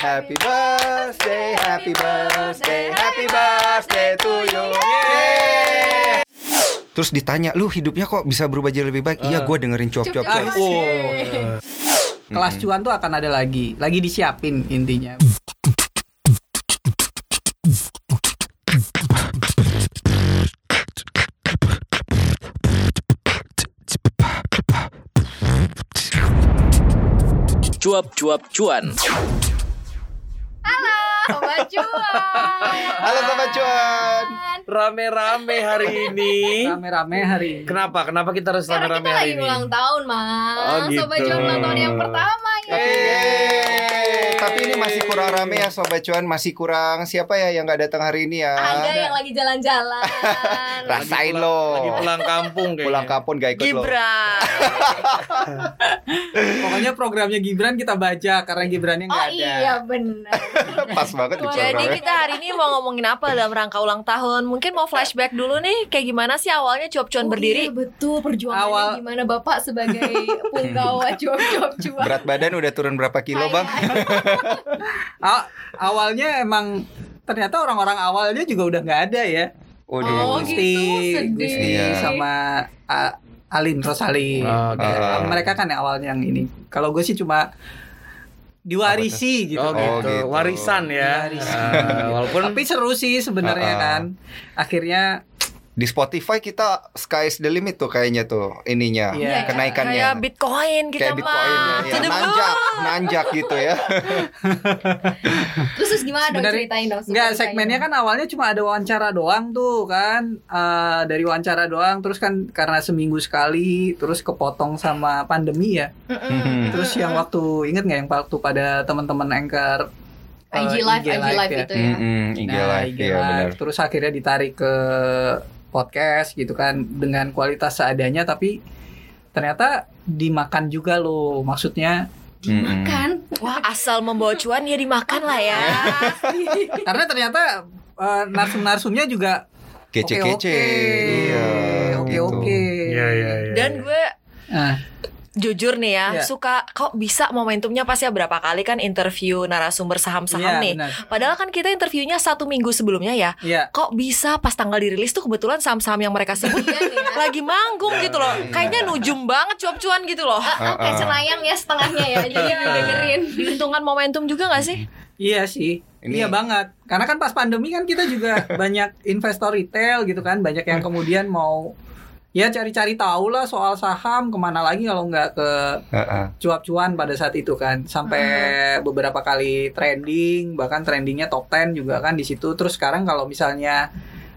Happy birthday, happy birthday, happy birthday to you. Terus ditanya, lu hidupnya kok bisa berubah jadi lebih baik? Iya, gue dengerin cuap-cuap. Cuap. oh. Kelas cuan tuh akan ada lagi, lagi disiapin intinya. Cuap-cuap cuan. oh Sobat cuan. Halo Sobat Cuan. Rame-rame hari ini. Rame-rame hari ini. Kenapa? Kenapa kita harus Karena rame-rame kita hari lagi ini? ulang tahun, Mas. Oh, gitu. Sobat cuan ulang tahun yang pertama ya. Tapi, yeay. Tapi ini masih kurang rame ya Sobat Cuan Masih kurang siapa ya yang gak datang hari ini ya Ada yang lagi jalan-jalan. Rasain pulang- lo Lagi pulang kampung kayaknya. Pulang kampung gak ikut lo Gibran. Pokoknya programnya Gibran kita baca karena Gibrannya Oh nggak ada. iya benar. Pas banget di Jadi kita hari ini mau ngomongin apa dalam rangka ulang tahun? Mungkin mau flashback dulu nih, kayak gimana sih awalnya cuap-cuan Oh berdiri? iya, betul perjuangannya Awal- gimana Bapak sebagai punggawa cuap-cuap cuan. Berat badan udah turun berapa kilo bang? awalnya emang ternyata orang-orang awalnya juga udah nggak ada ya. Waduh Oh, Gusti, gitu, sedih. Gusti Iya. sama Alin Rosalin. Oh, oke. Ah. Mereka kan yang awalnya yang ini. Kalau gue sih cuma diwarisi gitu. Oh, Oh, gitu. gitu. Warisan ya. Warisan. Ah, walaupun Tapi seru sih sebenarnya Ah, ah. kan. Akhirnya Di Spotify kita sky's the limit tuh kayaknya tuh ininya Iya. kenaikannya. Kayak Bitcoin kita Kayak Bitcoin ya, mah. ya. Nanjak, nanjak gitu ya. Terus terus gimana dong ceritain dong. Enggak, ceritain segmennya kan awalnya cuma ada wawancara doang tuh kan. Eh, dari wawancara doang terus kan karena seminggu sekali terus kepotong sama pandemi ya. Mm-mm. Terus yang waktu inget nggak yang waktu pada teman-teman anchor eh, IG live, IG live itu ya. Mm-mm, IG Nah, live, IG iya Live. benar. Terus akhirnya ditarik ke podcast gitu kan dengan kualitas seadanya tapi ternyata dimakan juga loh. Maksudnya Mm-mm. Kan Wah, asal membawa cuan ya dimakan lah ya. karena ternyata eh, narsum-narsumnya juga Kece-kece. Iya, iya, iya. Dan gue Nah, jujur nih ya, Iya. suka kok bisa momentumnya pas ya berapa kali kan interview narasumber saham-saham iya, nih. benar. Padahal kan kita interviewnya satu minggu sebelumnya ya. Iya. Kok bisa pas tanggal dirilis tuh kebetulan saham-saham yang mereka sebut Iya ya. lagi manggung gitu loh. Kayaknya nujum banget cuap-cuan gitu loh. Ah, kayak cenayang ya setengahnya ya jadi dengerin Diuntungkan momentum juga gak sih? Iya sih. Ini- Iya banget. Karena kan pas pandemi kan kita juga banyak investor retail gitu kan, banyak yang kemudian mau ya cari-cari tahu lah soal saham ke mana lagi kalau nggak ke cuap-cuan pada saat itu kan. Sampai beberapa kali trending bahkan trendingnya top 10 juga kan di situ. Terus sekarang kalau misalnya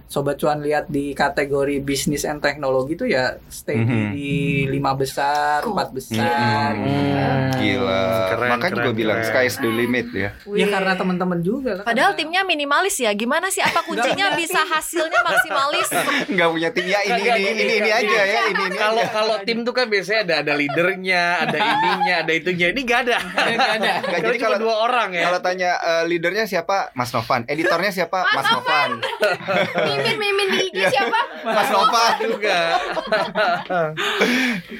sobat cuan lihat di kategori bisnis and teknologi itu ya stay Mhm. di lima besar empat besar Mm-mm. Gila. Keren, Makanya keren, bilang keren. sky's the limit ya. ya karena teman-teman juga lah Padahal Karena- timnya minimalis ya. Gimana sih apa kuncinya bisa hasilnya maksimalis? Nggak punya tim ya ini ini ini ini aja ya ini ini. Kalau kalau tim tuh kan biasanya ada ada leadernya, ada ininya, ada itunya. Ini gak ada. Nggak ada. Jadi kalau- dua orang ya. Kalau tanya eh, leadernya siapa? Mas Novan. Editornya siapa? Mas Novan. Mimin mimin di IG siapa Mas Novan. juga.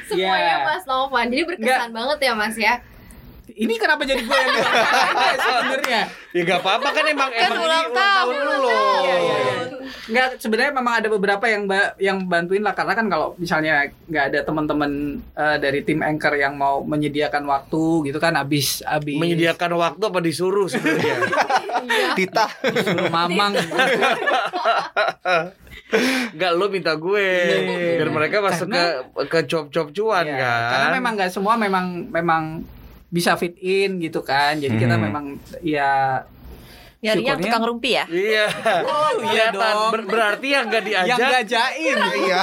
semuanya Iya. Mas Novan jadi berkesan banget ya Mas ya ini kenapa jadi gue yang ditanya sebenarnya Ya gak apa-apa kan emang Kan emang ulang ini tahun. lo. Iya, iya, iya. Nggak, sebenarnya memang ada beberapa yang ba- yang bantuin lah karena kan kalau misalnya nggak ada teman-teman eh, dari tim anchor yang mau menyediakan waktu gitu kan habis habis Menyediakan waktu apa disuruh sebenarnya? Tita. suruh mamang Enggak lo minta gue biar mereka masuk ke ke cop-cop cuan Iya, kan. karena memang nggak semua memang memang bisa fit in gitu kan jadi kita Hmm. memang ya Nyarinya Syukurnya- tukang rumpi ya? Iya. iya Kelihatan. dong. Ber- berarti yang gak yang diajak nggak jaim Iya.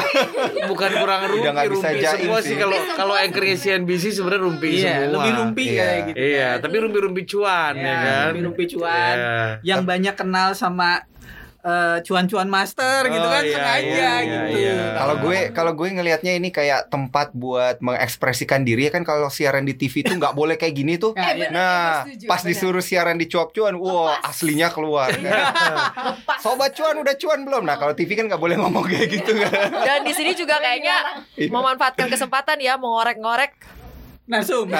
bukan kurang rumpi, Udah nggak bisa rumpi jaim semua sih. sih kalau kalau anchornya CNBC sebenarnya rumpi iya semua. lebih rumpi Iya. kayak gitu Iya, kan. tapi rumpi-rumpi cuan Iya, ya kan. rumpi-rumpi cuan. Iya. yang banyak kenal sama eh, cuan-cuan master gitu Oh, kan iya, sengaja iya, gitu. iya. Kalau gue kalau gue ngelihatnya ini kayak tempat buat mengekspresikan diri ya kan kalau siaran di TV itu nggak boleh kayak gini tuh. Ya, Eh, bener, Nah, setuju, pas bener. disuruh siaran di cuap-cuan, wah aslinya keluar. lepas Sobat cuan udah cuan belum? Nah kalau TV kan nggak boleh ngomong kayak gitu kan. Dan di sini juga kayaknya memanfaatkan kesempatan ya mengorek-ngorek Narsum.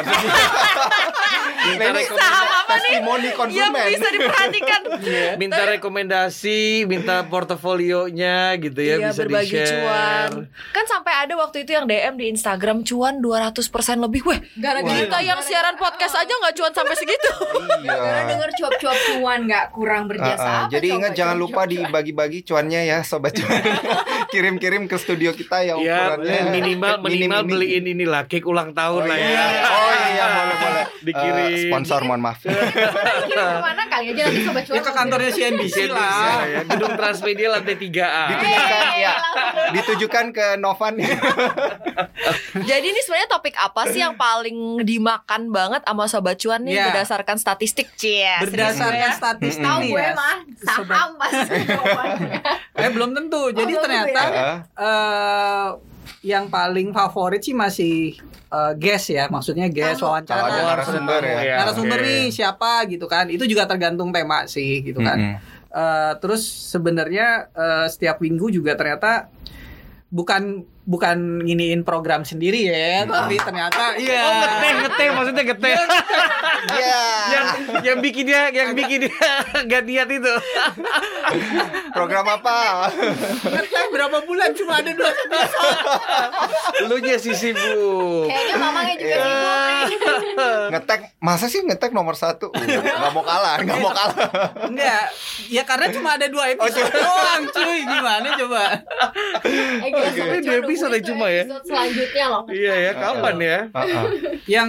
Ini Saham apa nih? testimoni Yang konsumen. bisa diperhatikan. minta rekomendasi, minta portofolionya gitu ya Iya, bisa berbagi di-share. cuan. Kan sampai ada waktu itu yang DM di Instagram cuan 200% lebih. Weh, Gara-gara kita yang siaran podcast aja nggak cuan sampai segitu. Gara-gara Iya. denger cuap-cuap cuan nggak kurang berjasa Ah, ah. apa Jadi coba ingat jangan lupa dibagi-bagi cuannya ya sobat cuan. Kirim-kirim ke studio kita yang Ya ukurannya minimal minim minimal ini. beliin inilah cake ulang tahun Oh lah iya. ya. Oh iya boleh boleh. Dikirim. Eh, sponsor mohon maaf. Kirim ke mana kali aja nanti sobat cuan Ya ke kantornya CNBC lah. ya. Gedung Transmedia lantai 3A. Ditujukan ya. Ditujukan ke Novan. Jadi ini sebenarnya topik apa sih yang paling dimakan banget sama sobat cuan nih Iya. berdasarkan statistik? Cie. Berdasarkan statistik Tahu gue ya. mah saham pasti. Eh belum tentu. Jadi belum ternyata eh yang paling favorit sih masih eh, guest ya. Maksudnya guest wawancara. Kalau ada narasumber ya. Iya, narasumber oke. nih siapa gitu kan. Itu juga tergantung tema sih gitu kan. Mm-mm. Eh, terus sebenarnya eh, setiap minggu juga ternyata bukan bukan nginiin program sendiri ya, tapi ternyata iya. Oh ngeteh ngeteh maksudnya ngeteh. Iya. yang yang bikin dia yang bikin dia gak niat itu. Program apa? Ngeteh berapa bulan cuma ada dua Lu nya sih sibuk. Kayaknya mamangnya juga Iya. sibuk ngetek masa sih ngetek nomor satu? Uh, Nggak mau kalah, nggak mau kalah. Enggak, ya karena cuma ada dua episode doang cuy, gimana coba? Eh, Ini dua episode cuma ya. episode selanjutnya loh. Iya ya, kapan ya? Heeh. Yang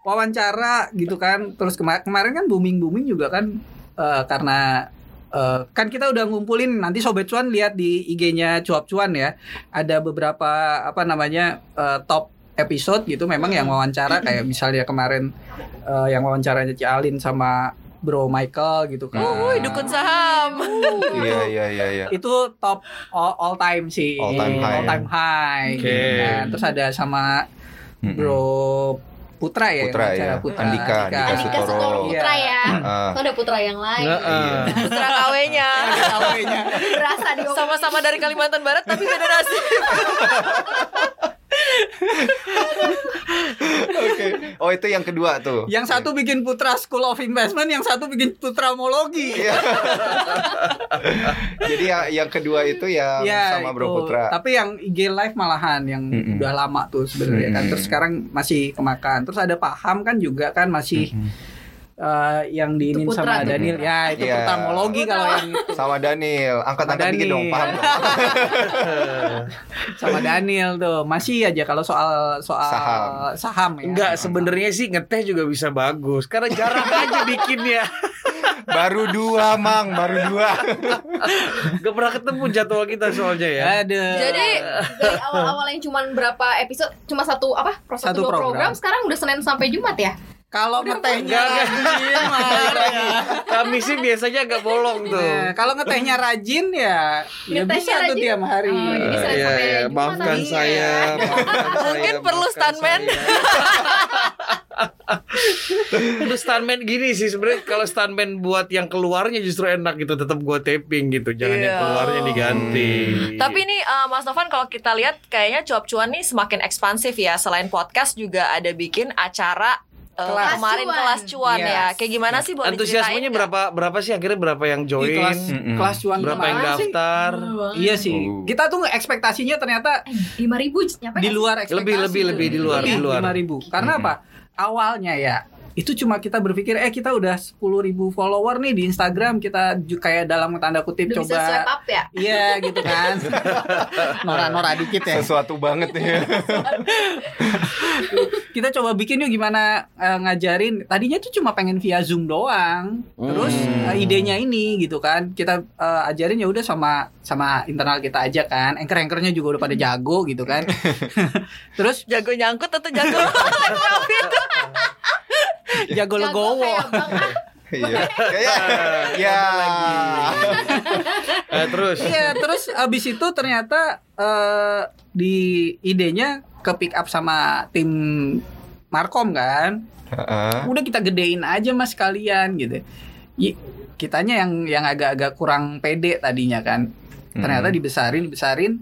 wawancara gitu kan, terus kema- kemarin kan booming booming juga kan eh, karena eh, kan kita udah ngumpulin nanti sobat cuan lihat di IG-nya cuap cuan ya, ada beberapa apa namanya eh, top episode gitu, memang yang wawancara kayak misalnya kemarin eh, yang wawancaranya Ci Alin sama Bro Michael gitu kan. Wuh, dukun saham. Iya iya iya iya. itu top all, all time sih All time high. all time high Oke. gitu kan. terus ada sama bro Putra ya Putra, ya. wawancara Andika, Andika Andika Sutoro. Sutoro Putra ya. Itu ada putra yang lain. Heeh. Putra KW-nya. Kawenya. Berasa di Sama-sama dari Kalimantan Barat tapi beda nasib. Oke. Oh itu yang kedua tuh. yang satu bikin Putra School of Investment yang satu bikin Putra Mologi Iya. Jadi yang yang kedua itu yang Ya, sama Bro itu. Putra. Tapi yang IG live malahan yang Mm-mm. udah lama tuh sebenarnya kan. Mm-mm. Terus sekarang masih kemakan. Terus ada Paham kan juga kan masih Mm-mm. Eh, yang diinin sama. Daniel. Ya, itu Iya. Putamologi kalau yang itu. Sama Daniel, angkat-angkat dikit dong, paham dong. sama Daniel tuh. Masih aja kalau soal soal Saham. saham ya. Enggak, sebenarnya sih ngeteh juga bisa bagus karena jarang aja bikinnya. Baru dua, Mang, baru dua. Gak pernah ketemu jadwal kita soalnya ya. Ada. Jadi dari awal-awal yang cuma berapa episode cuma satu apa Satu satu dua program. program. sekarang udah Senin sampai Jumat ya kalau ngetehnya Enggak, rajin, ya. Kami sih biasanya agak bolong tuh. Nah, kalau ngetehnya rajin ya, ya bisa tuh rajin. tiap hari. Oh, jadi Iya, sampai iya, Jumat maafkan saya. maafkan Mungkin saya, perlu maafkan stuntman. Perlu stuntman gini sih sebenarnya kalau stuntman buat yang keluarnya justru enak gitu, tetap gua taping gitu, jangan yang Iya. keluarnya diganti. Tapi ini uh, Mas Novan kalau kita lihat kayaknya cuap cuan nih semakin ekspansif ya. Selain podcast juga ada bikin acara uh, Kelas kemarin cuan. kelas cuan Yes. ya. Kayak gimana sih boleh antusiasmenya berapa berapa sih akhirnya berapa yang Di join? kelas Mm-mm. kelas cuan Berapa yang kemarin sih, daftar? Iya sih. Uh. Kita tuh ekspektasinya ternyata lima ribu nyampe di luar ekspektasi. Lebih, lebih, lebih di luar, di luar. 5.000. Karena apa? Awalnya ya itu cuma kita berpikir eh kita udah 10.000 follower nih di Instagram kita ju- kayak dalam tanda kutip udah bisa swipe coba up ya? Iya gitu kan. Nora-nora dikit ya. Sesuatu banget nih. kita coba bikin yuk gimana eh, ngajarin. Tadinya tuh cuma pengen via zoom doang. Terus Hmm. eh, idenya ini gitu kan. Kita eh, ajarin ya udah sama sama internal kita aja kan. Anchor anchornya juga udah pada jago gitu kan. Terus Jago nyangkut atau jago jago legowo Ah. Iya. Ya. Ya. Eh, terus Iya, terus abis itu ternyata eh, di idenya ke pick up sama tim Markom kan. Heeh. Udah kita gedein aja mas kalian gitu. Y- kitanya yang yang agak-agak kurang pede tadinya kan. Ternyata Hmm. dibesarin, dibesarin,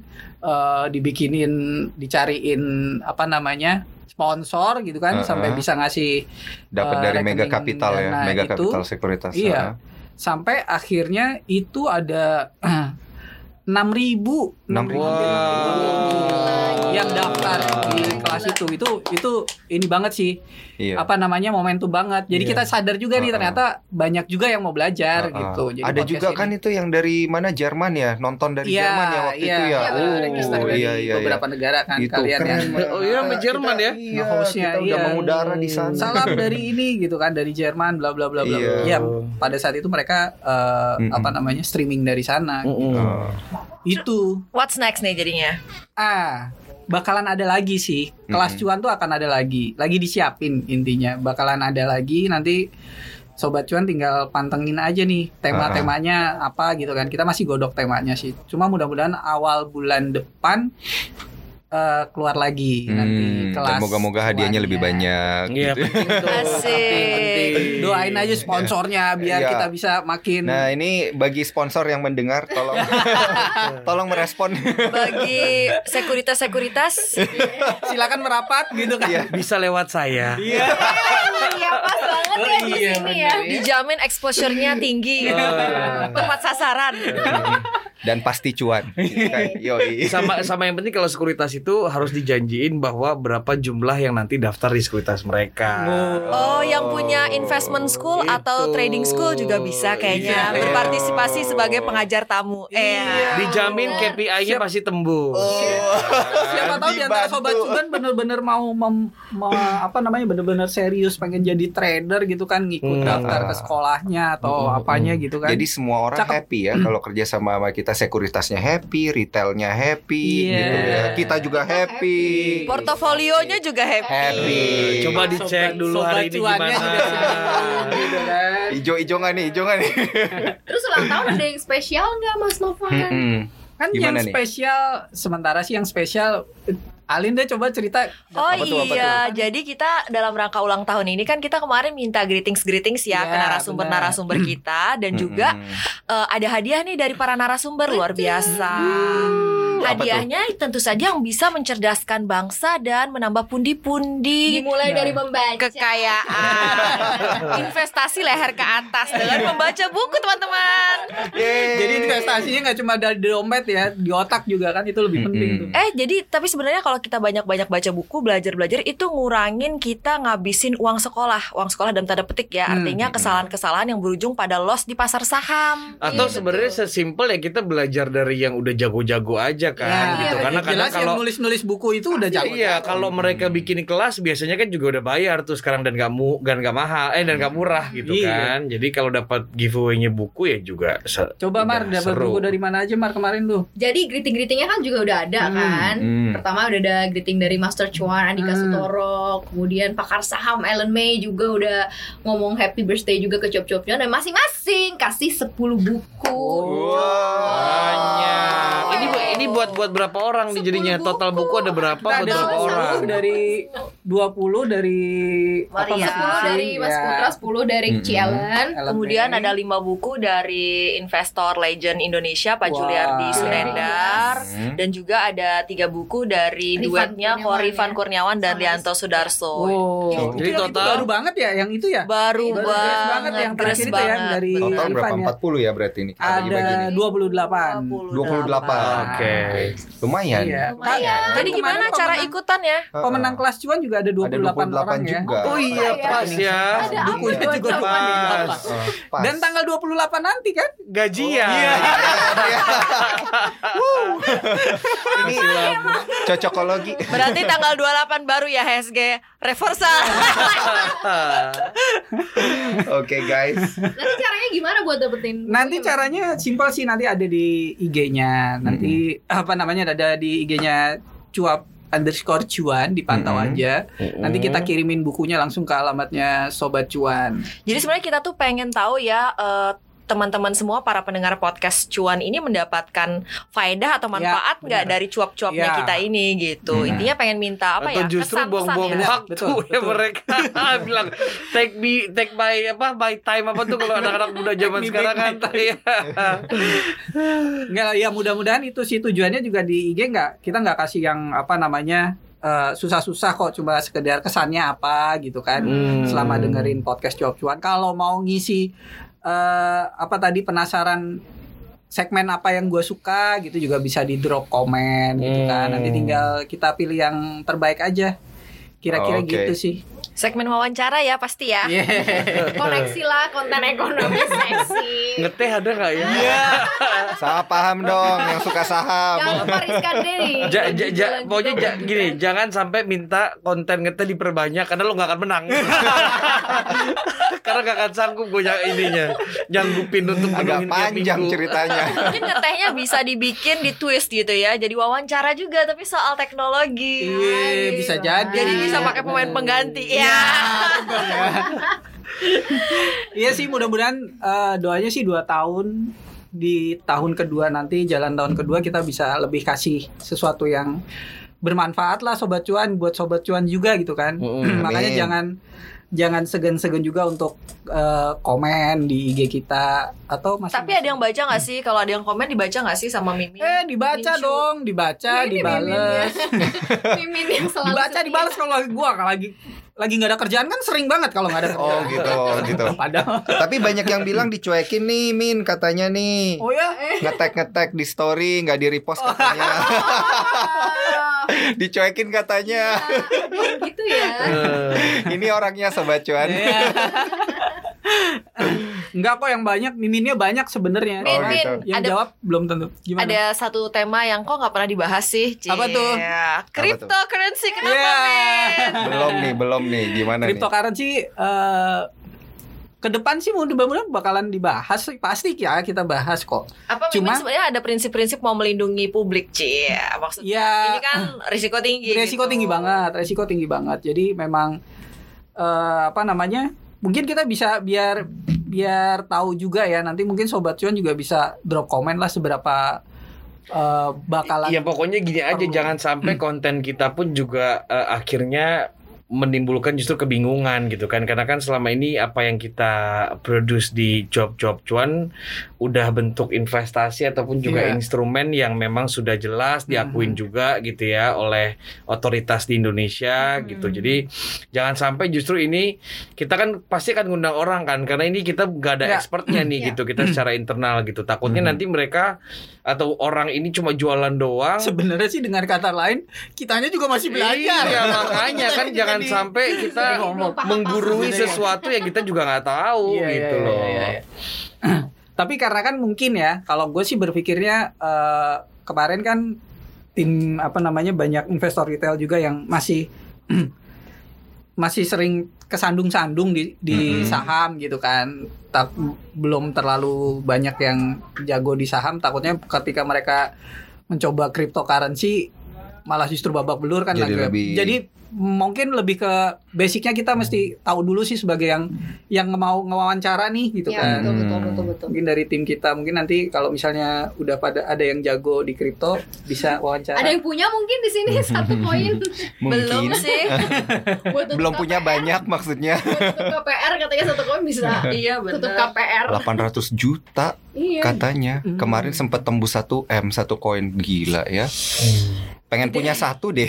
eh, dibikinin, dicariin apa namanya sponsor gitu kan Uh-uh. sampai bisa ngasih Dapat Eh, dari Mega Capital ya, Mega itu, Capital Sekuritas. iya. Ah. sampai akhirnya itu ada 6000 6.000. Wow. yang daftar di kelas itu itu itu ini banget sih Iya. apa namanya momentum banget jadi Iya. kita sadar juga nih Uh-uh. ternyata banyak juga yang mau belajar Ah, ah. gitu Jadi Ada juga ini- kan itu yang dari mana Jerman ya, nonton dari Iya, Jerman ya waktu iya, itu ya. iya, oh, dari iya iya beberapa iya. negara kan Itu kalian keren. yang banget. Oh iya, sama Kita- Jerman ya? Iya, Nge-hostnya, kita udah iya. mengudara di sana. salam dari ini gitu kan dari Jerman bla bla bla bla Iya. ya pada saat itu mereka eh, Mm-mm. apa namanya streaming dari sana Mm-mm. Oh. Itu. What's next nih jadinya? ah bakalan ada lagi sih. Kelas Mm-mm. cuan tuh akan ada lagi. Lagi disiapin intinya. Bakalan ada lagi. Nanti sobat cuan tinggal pantengin aja nih tema-temanya apa gitu kan. Kita masih godok temanya sih. Cuma mudah-mudahan awal bulan depan eh, keluar lagi nanti Hmm, kelas dan moga-moga hadiahnya lebih banyak Iya, gitu. penting tuh. Asik. doain aja sponsornya biar Iya. kita bisa makin Nah, ini bagi sponsor yang mendengar tolong tolong merespon. Bagi sekuritas-sekuritas silakan merapat gitu kan Iya. Bisa lewat saya. Iya. Iya pas banget ya di iya, sini ya. dijamin exposure-nya tinggi gitu. Tepat sasaran. Dan pasti cuan. Kan, Yoi. sama sama yang penting kalau sekuritas itu harus dijanjiin bahwa berapa jumlah yang nanti daftar di sekuritas mereka. Oh, yang punya investment school atau Itu. trading school juga bisa kayaknya Iya. berpartisipasi sebagai pengajar tamu. Eh, Dijamin KPI-nya pasti tembus. siapa tahu di antara sobat cuan bener-bener mau mem- me- apa namanya bener-bener serius pengen jadi trader gitu kan ngikut Hmm. daftar ke sekolahnya atau Hmm, apanya gitu kan Jadi semua orang Cakep. happy ya kalau kerja sama sama kita sekuritasnya happy, retailnya happy Iya. gitu ya. Kita juga happy. portofolionya juga happy. Happy. Coba dicek Sobat- dulu sobat hari ini cuannya gimana. juga senang, gitu kan. Ijo-ijo nggak nih? Ijo nggak nih? Terus ulang tahun ada yang spesial nggak Mas Novan? Mm-mm. kan Gimana yang nih? spesial sementara sih yang spesial Alin deh coba cerita. Oh Apa tuh, apa iya, jadi kita dalam rangka ulang tahun ini kan kita kemarin minta greetings-greetings ya Iya, ke narasumber-narasumber kita. Dan juga eh, ada hadiah nih dari para narasumber luar biasa. Apa tuh? Hadiahnya tentu saja yang bisa mencerdaskan bangsa dan menambah pundi-pundi Dimulai Nah. dari membaca. kekayaan investasi leher ke atas dengan membaca buku teman-teman. Jadi investasinya nggak cuma dari dompet ya di otak juga kan itu lebih penting tuh Eh jadi tapi sebenarnya kalau kita banyak-banyak baca buku belajar-belajar itu ngurangin kita ngabisin uang sekolah uang sekolah dalam tanda petik ya Hmm. artinya kesalahan-kesalahan yang berujung pada loss di pasar saham. Atau Iya, sebenarnya sesimpel ya kita belajar dari yang udah jago-jago aja kan Ya, gitu. iya, Karena kalau nulis-nulis buku itu udah jago Iya, kalau mereka bikin kelas biasanya kan juga udah bayar tuh sekarang dan gak mu dan gak mahal, eh dan gak murah gitu Iya. kan. Jadi kalau dapat giveaway-nya buku ya juga coba Mar dapat seru. buku dari mana aja Mar kemarin tuh Jadi greeting-greetingnya kan juga udah ada Hmm, kan. Hmm. Pertama udah ada greeting dari Master Chuan, Andika Hmm. Sutoro, kemudian pakar saham Ellen May juga udah ngomong happy birthday juga ke Cop Cop Chuan dan masing-masing kasih 10 buku. Oh. banyak. Ini bu- ini buat buat berapa orang nih jadinya? Sepuluh Total buku ada berapa Kita buat berapa 10 orang? dari 20 dari Maria. apa, 10 dari Mas ya. Putra, 10 dari Mm-mm. Ci Ellen. Ellen Kemudian ada lima buku dari investor legend Indonesia Pak Wah. Juliardi Sunendar Hmm. dan juga ada tiga buku dari Rifan duetnya Kurniawan, Korifan ya. Kurniawan dan Lianto Sudarso. Oh, Jadi total- baru banget ya yang itu ya? Baru, Baru banget, yang terakhir itu ya, dari-. Total berapa? Irfan ya? 40 ya berarti ini. Ada nih. 28. 28. Oke. Lumayan. Iya. Lumayan. Jadi Kemarin gimana cara pemenang- ikutan ya? Pemenang kelas cuan juga ada 28, Ada 28 orang ya. juga. Oh iya Iya. pas ya. Ada Bukunya juga pas. Pas. Oh, pas. Dan tanggal 28 nanti kan? Gajian. ini cocokologi. Berarti tanggal 28 baru ya HSG reversal. Oke guys. Nanti caranya gimana buat dapetin Nanti caranya simpel sih nanti ada di IG-nya. Nanti apa namanya ada di IG-nya cuap underscore cuan dipantau Mm-mm. aja. Nanti kita kirimin bukunya langsung ke alamatnya sobat cuan. Jadi sebenarnya kita tuh pengen tahu ya eh, teman-teman semua para pendengar podcast cuan ini mendapatkan faedah atau manfaat nggak benar. dari cuap-cuapnya Ya. kita ini gitu. Hmm. Intinya pengen minta apa Atau ya? justru buang-buang ya. waktu Betul, ya betul. mereka bilang take me take my apa my time apa tuh kalau anak-anak muda zaman Me sekarang kan back my ya. Enggak ya mudah-mudahan itu sih tujuannya juga di IG nggak kita nggak kasih yang apa namanya eh, susah-susah kok cuma sekedar kesannya apa gitu kan Hmm. selama dengerin podcast Cuap Cuan kalau mau ngisi eh, apa tadi penasaran segmen apa yang gue suka gitu juga bisa di drop komen gitu kan nanti Hmm. tinggal kita pilih yang terbaik aja kira-kira Oke. gitu sih Segmen wawancara ya pasti ya. Iya. Koneksi lah konten ekonomi seksi. Ngeteh ada nggak ya? Salah paham dong yang suka saham. Jangan lupa Rizkan Deni. Ja, ja, ja, pokoknya ja- gini, jangan sampai minta konten ngeteh diperbanyak karena lo nggak akan menang. karena gak akan sanggup gue yang ininya, nyanggupin untuk Agak panjang minggu. ceritanya. Mungkin ngetehnya bisa dibikin di twist gitu ya. Jadi wawancara juga tapi soal teknologi. Iya, bisa jadi. Jadi bisa pakai pemain pengganti. Ya. Iya sih mudah-mudahan eh, doanya sih dua tahun di tahun kedua nanti jalan tahun kedua kita bisa lebih kasih sesuatu yang bermanfaat lah sobat cuan buat sobat cuan juga gitu kan. Mm-mm, Makanya jangan jangan segan-segan juga untuk eh, komen di IG kita atau masih Tapi ada yang baca nggak sih? Kalau ada yang komen dibaca nggak sih sama Mimi? eh dibaca Minshu. dong, dibaca, Ini dibales. Mimin yang selalu Dibaca, dibales kalau lagi gua kalau lagi lagi nggak ada kerjaan kan sering banget kalau nggak ada kerjaan. Oh gitu, gitu. Padahal. Tapi banyak yang bilang dicuekin nih, Min katanya nih. Oh ya. Ngetek-ngetek di story nggak di repost katanya. Ah, Dicuekin katanya. gitu ya. Eh, Ini orangnya sobat cuan. Iya. Enggak kok yang banyak, miminnya banyak sebenarnya. Min, Oh, Min, gitu. Yang ada jawab belum tentu. Gimana? ada satu tema yang kok nggak pernah dibahas sih. Cie. Apa tuh? Cryptocurrency kenapa Iya. Min? belum nih, belum nih. Gimana nih? Cryptocurrency eh ke depan sih mudah-mudahan bakalan dibahas sih. pasti ya kita bahas kok. Apa Cuma- sebenarnya ada prinsip-prinsip mau melindungi publik, Cie. Maksudnya Ya. ini kan risiko tinggi. Resiko gitu. tinggi banget, resiko tinggi banget. Jadi memang eh apa namanya? Mungkin kita bisa biar biar tahu juga ya nanti mungkin sobat cuan juga bisa drop komen lah seberapa eh, bakalan Ya pokoknya gini aja, Perlu. jangan sampai konten kita pun juga eh, akhirnya menimbulkan justru kebingungan gitu kan karena kan selama ini apa yang kita produce di job-job cuan udah bentuk investasi ataupun juga Iya. instrumen yang memang sudah jelas diakuin Mhm. juga gitu ya oleh otoritas di Indonesia Mhm. gitu jadi jangan sampai justru ini kita kan pasti akan ngundang orang kan karena ini kita gak ada Ya. expertnya nih Ya. gitu kita secara internal gitu takutnya Mhm. nanti mereka atau orang ini cuma jualan doang sebenarnya sih dengan kata lain kitanya juga masih belajar. Iya makanya kan Kita jangan di- sampai kita menggurui sesuatu yang kita juga nggak tahu Iya, gitu iya, loh. iya, iya. Tapi karena kan mungkin ya, kalau gue sih berpikirnya eh, kemarin kan tim apa namanya banyak investor retail juga yang masih masih sering kesandung-sandung di di Mhm. saham gitu kan. Tak belum terlalu banyak yang jago di saham. Takutnya ketika mereka mencoba cryptocurrency malah justru babak belur kan Jadi lagi. lebih- Jadi mungkin lebih ke basicnya kita mesti tahu dulu sih sebagai yang yang mau ngewawancara nih gitu Ya, kan. betul, betul, betul, betul. Mungkin dari tim kita mungkin nanti kalau misalnya udah pada ada yang jago di kripto bisa wawancara. Ada yang punya mungkin di sini satu koin Belum sih. tutup belum punya KPR, banyak maksudnya. tutup KPR katanya satu koin bisa iya tutup benar. KPR. 800 juta Iya. katanya. Hmm. Kemarin sempat tembus 1 M satu koin gila ya. Pengen punya satu deh.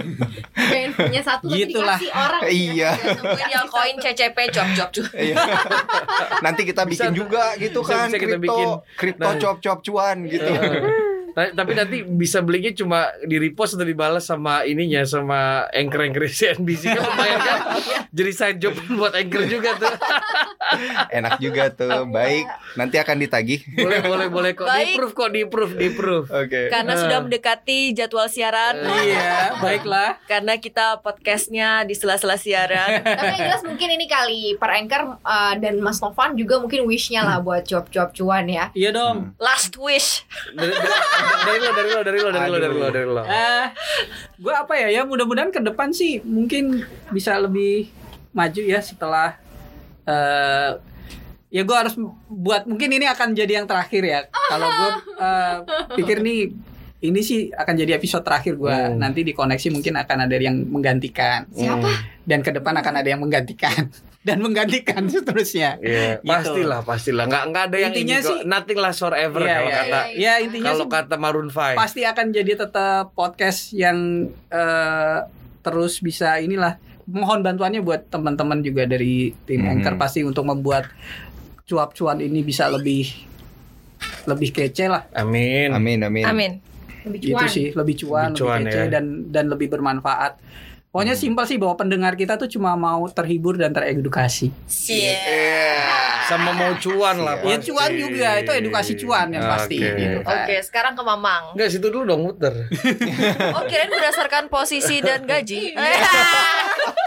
Pengen punya satu tapi Gitulah. dikasih orang. Iya. Punya koin CCP cop-cop cuy. Iya. Nanti kita bikin Bisa- juga gitu bisa- kan bisa kita bikin. kripto kripto Nah. cop-cop cuan gitu. Nah, tapi nanti bisa belinya cuma di repost atau dibalas sama ininya sama anchor anchor CNBC kan lumayan kan. Jadi side job buat anchor juga tuh. Enak juga tuh. Baik, nanti akan ditagih. Boleh boleh boleh kok di Baik. proof kok di proof di proof. Oke. Karena Eh. sudah mendekati jadwal siaran. Iya, baiklah. Karena kita podcastnya di sela-sela siaran. Tapi yang jelas mungkin ini kali per anchor uh, dan Mas Novan juga mungkin wishnya lah buat job-job cuan ya. Iya dong. Last wish. Dari, lo dari lo dari lo dari lo dari lo dari lo. Eh, gue apa ya ya mudah-mudahan ke depan sih mungkin bisa lebih maju ya setelah eh ya gue harus buat mungkin ini akan jadi yang terakhir ya kalau gue eh, pikir nih ini sih akan jadi episode terakhir gua. Hmm. Nanti di koneksi mungkin akan ada yang menggantikan Siapa? dan ke depan akan ada yang menggantikan dan menggantikan seterusnya. Iya, Gitu. pastilah, pastilah. Nggak nggak ada yang Intinya ini kok. sih- nothing lasts forever Iya, kalau iya, kata iya, Ya intinya kalau sih kata Maroon 5. pasti akan jadi tetap podcast yang eh, terus bisa inilah mohon bantuannya buat teman-teman juga dari tim Hmm. Anchor pasti untuk membuat cuap-cuan ini bisa lebih lebih kece lah Amin. Amin amin. Amin. Lebih itu cuan. sih lebih cuan, Lebih cuan, lebih kece ya. dan dan lebih bermanfaat pokoknya simpel sih bahwa pendengar kita tuh cuma mau terhibur dan teredukasi Sama mau cuan lah ya pasti. cuan juga itu edukasi cuan yang pasti Oke. gitu kan. Oke, sekarang ke Mamang. Enggak situ dulu dong muter. Oh, kirain berdasarkan posisi dan gaji.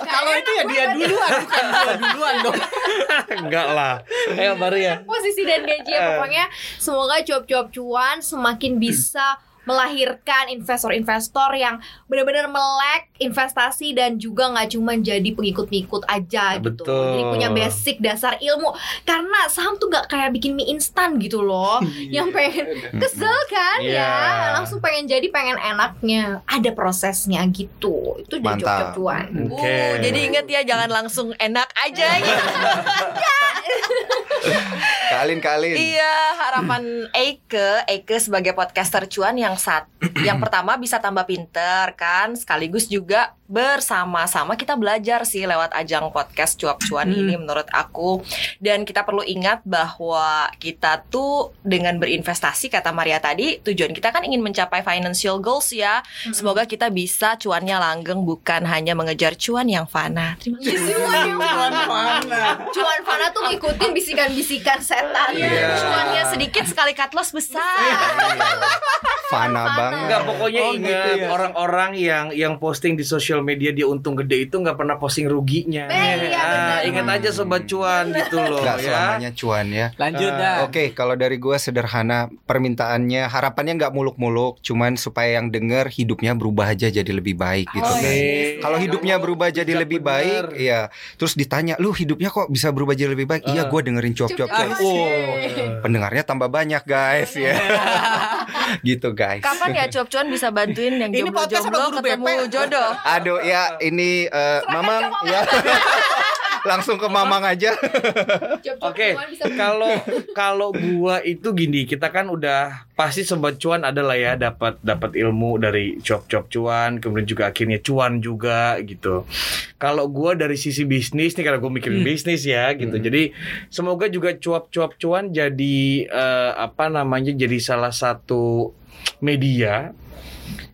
kalau itu ya dia duluan bukan gua duluan dong Enggak lah. Ayo baru ya. posisi dan gaji ya pokoknya semoga cuap-cuap cuan semakin bisa melahirkan investor-investor yang benar-benar melek investasi dan juga nggak cuma jadi pengikut-pengikut aja gitu. Betul. Jadi punya basic dasar ilmu. Karena saham tuh nggak kayak bikin mie instan gitu loh. yang pengen kesel kan Iya. ya, langsung pengen jadi pengen enaknya. Ada prosesnya gitu. Itu dari Mantap. cuap-cuap cuan. Oke. Uh, jadi inget ya jangan langsung enak aja gitu. Kalin kalin. Iya, harapan Eike, Eike sebagai podcaster cuan yang saat yang pertama bisa tambah pinter kan, sekaligus juga bersama-sama kita belajar sih lewat ajang podcast cuap cuan Hmm. ini menurut aku. Dan kita perlu ingat bahwa kita tuh dengan berinvestasi kata Maria tadi, tujuan kita kan ingin mencapai financial goals ya. Semoga kita bisa cuannya langgeng bukan hanya mengejar cuan yang fana. Terima kasih. Cuan mana Cuan Fana tuh ngikutin bisikan-bisikan setan. Iya. Cuannya sedikit sekali cut loss besar. Fana banget. Enggak pokoknya Oh, gitu ingat ya. orang-orang yang yang posting di sosial media dia untung gede itu nggak pernah posting ruginya. Eh, iya, Ah, ingat aja sobat cuan gitu loh Nggak ya. selamanya cuan ya. lanjut dah Oke, kalau dari gua sederhana permintaannya, harapannya nggak muluk-muluk, cuman supaya yang denger hidupnya berubah aja jadi lebih baik gitu Oh, kan. iya. Kalau hidupnya berubah jadi lebih bener. baik, iya. Terus ditanya, lu hidupnya kok bisa berubah jadi lebih baik? Iya, Ah. gua dengerin cuap-cuap. Oh. Pendengarnya tambah banyak guys ya. gitu guys. Kapan ya cuap cuan bisa bantuin yang Ini podcast sama jomblo-jomblo guru ketemu BP. jodoh? Aduh ya ini eh, Mamang ya. Langsung ke Mamang aja. Oke, kalau kalau gua itu gini, kita kan udah pasti sobat cuan adalah ya dapat dapat ilmu dari cuap-cuap cuan, kemudian juga akhirnya cuan juga gitu. Kalau gua dari sisi bisnis nih karena gue mikirin Hmm. bisnis ya gitu. Jadi semoga juga cuap-cuap cuan jadi eh, apa namanya jadi salah satu media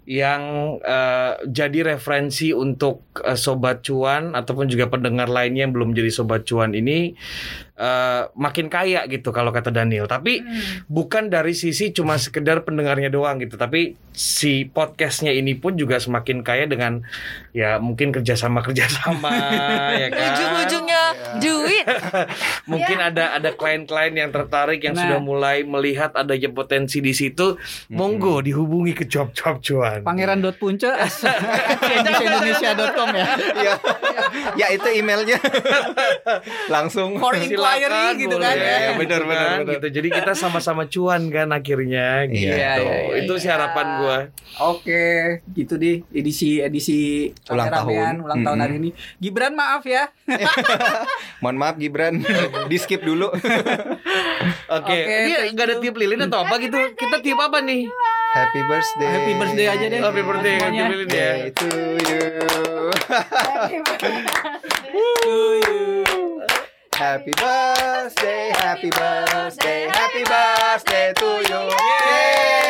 yang eh, jadi referensi untuk eh, sobat cuan ataupun juga pendengar lainnya yang belum jadi sobat cuan ini eh, makin kaya gitu kalau kata Daniel. Tapi bukan dari sisi cuma sekedar pendengarnya doang gitu, tapi si podcastnya ini pun juga semakin kaya dengan ya mungkin kerjasama kerjasama ya kan. Ujung-ujungnya duit. Mungkin ada ada klien-klien yang tertarik yang Nah. sudah mulai melihat adanya potensi di situ, monggo dihubungi ke job-job cuan. Pangeran dot punce Indonesia.com ya ya. ya itu emailnya. Langsung. For inquiry Silakan, gitu boleh. kan ya. Ya, Benar, gitu benar, kan, benar. gitu. Jadi kita sama-sama cuan kan akhirnya gitu. Iya, iya, iya, Itu sih harapan gua. Oke, gitu deh edisi edisi Ulang tahun. ulang tahun hari ini. Gibran maaf ya. Mohon maaf Gibran, di skip dulu. Oke, Oke, ini thank nggak ada tiup lilin atau apa gitu? Kita tiup apa nih? Happy birthday. Happy birthday aja deh. Happy birthday, happy lilin ya. Day to you. Happy birthday, happy birthday, happy birthday to you. Yeay, happy cuan.